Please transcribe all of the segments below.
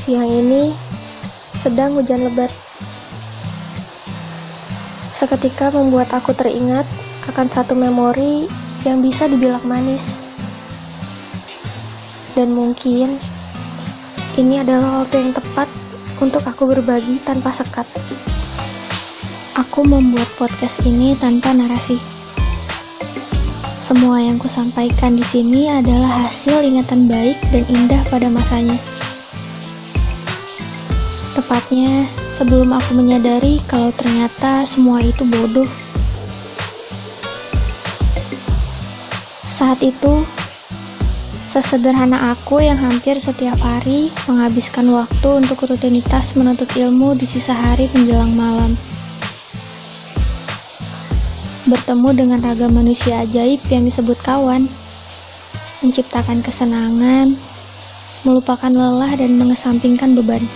Siang ini sedang hujan lebat. Seketika membuat aku teringat akan satu memori yang bisa dibilang manis. Dan mungkin ini adalah waktu yang tepat untuk aku berbagi tanpa sekat. Aku membuat podcast ini tanpa narasi. Semua yang kusampaikan di sini adalah hasil ingatan baik dan indah pada masanya. Tepatnya sebelum aku menyadari kalau ternyata semua itu bodoh. Saat itu, sesederhana aku yang hampir setiap hari menghabiskan waktu untuk rutinitas menuntut ilmu di sisa hari menjelang malam bertemu dengan ragam manusia ajaib yang disebut kawan, menciptakan kesenangan, melupakan lelah dan mengesampingkan beban.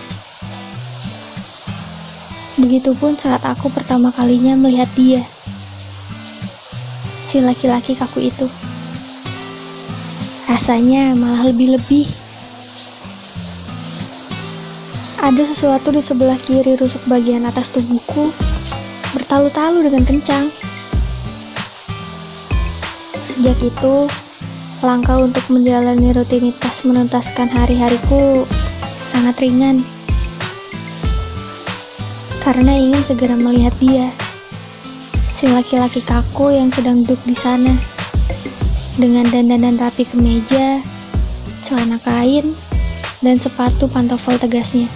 Begitupun saat aku pertama kalinya melihat dia, si laki-laki kaku itu. Rasanya malah lebih-lebih. Ada sesuatu di sebelah kiri rusuk bagian atas tubuhku bertalu-talu dengan kencang. Sejak itu, langkah untuk menjalani rutinitas menuntaskan hari-hariku sangat ringan. Karena ingin segera melihat dia, si laki-laki kaku yang sedang duduk di sana. Dengan dandanan rapi kemeja, celana kain, dan sepatu pantofel tegasnya.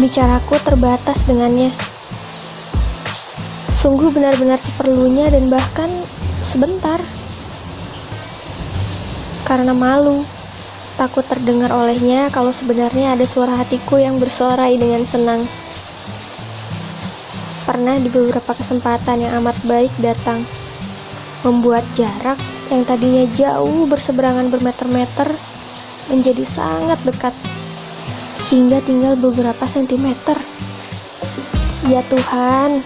Bicaraku terbatas dengannya Sungguh benar-benar seperlunya dan bahkan sebentar. Karena malu, takut terdengar olehnya kalau sebenarnya ada suara hatiku yang bersorai dengan senang. Pernah di beberapa kesempatan yang amat baik datang, membuat jarak yang tadinya jauh berseberangan bermeter-meter menjadi sangat dekat, hingga tinggal beberapa sentimeter. Ya Tuhan,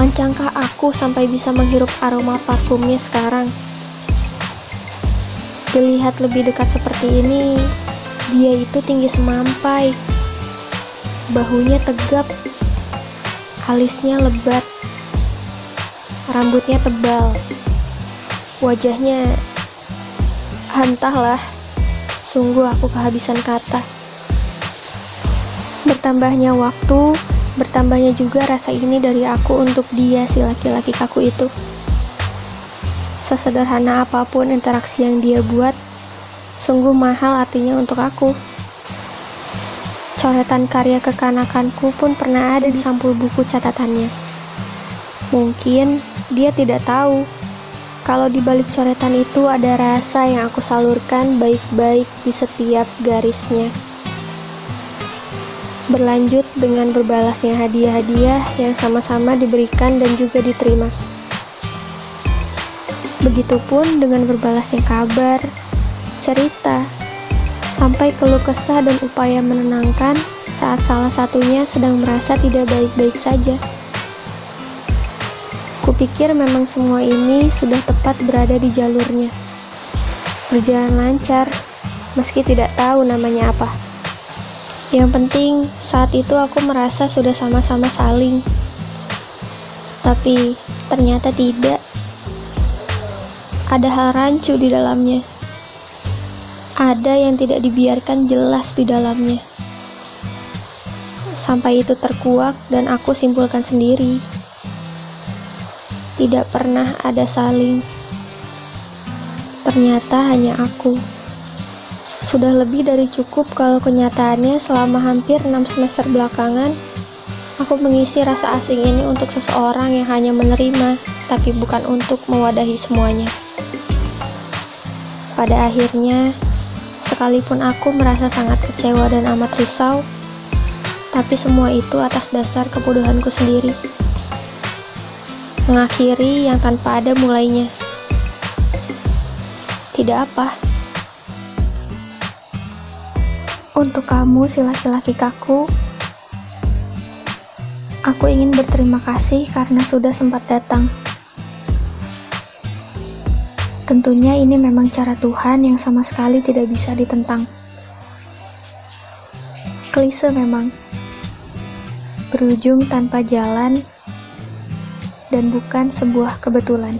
Lancangkah aku sampai bisa menghirup aroma parfumnya sekarang? Dilihat lebih dekat seperti ini, dia itu tinggi semampai. Bahunya tegap, alisnya lebat, rambutnya tebal, wajahnya entahlah, sungguh aku kehabisan kata. Bertambahnya waktu, Bertambahnya juga rasa ini dari aku untuk dia si laki-laki kaku itu. Sesederhana apa pun interaksi yang dia buat, sungguh mahal artinya untuk aku. Coretan karya kekanakanku pun pernah ada di sampul buku catatannya. Mungkin dia tidak tahu kalau di balik coretan itu ada rasa yang aku salurkan baik-baik di setiap garisnya berlanjut dengan berbalasnya hadiah-hadiah yang sama-sama diberikan dan juga diterima. Begitupun dengan berbalasnya kabar, cerita, sampai keluh kesah dan upaya menenangkan saat salah satunya sedang merasa tidak baik-baik saja. Kupikir memang semua ini sudah tepat berada di jalurnya. Berjalan lancar, meski tidak tahu namanya apa. Yang penting, saat itu aku merasa sudah sama-sama saling. Tapi ternyata tidak. Ada hal rancu di dalamnya. Ada yang tidak dibiarkan jelas di dalamnya. Sampai itu terkuak dan aku simpulkan sendiri. Tidak pernah ada saling. Ternyata hanya aku. Sudah lebih dari cukup kalau kenyataannya selama hampir 6 semester belakangan, aku mengisi rasa asing ini untuk seseorang yang hanya menerima, tapi bukan untuk mewadahi semuanya. Pada akhirnya, sekalipun aku merasa sangat kecewa dan amat risau, tapi semua itu atas dasar kebodohanku sendiri. Mengakhiri yang tanpa ada mulainya. Tidak apa. Untuk kamu, si laki-laki kaku, aku ingin berterima kasih karena sudah sempat datang. Tentunya ini memang cara Tuhan yang sama sekali tidak bisa ditentang. Klise memang. Berujung tanpa jalan dan bukan sebuah kebetulan.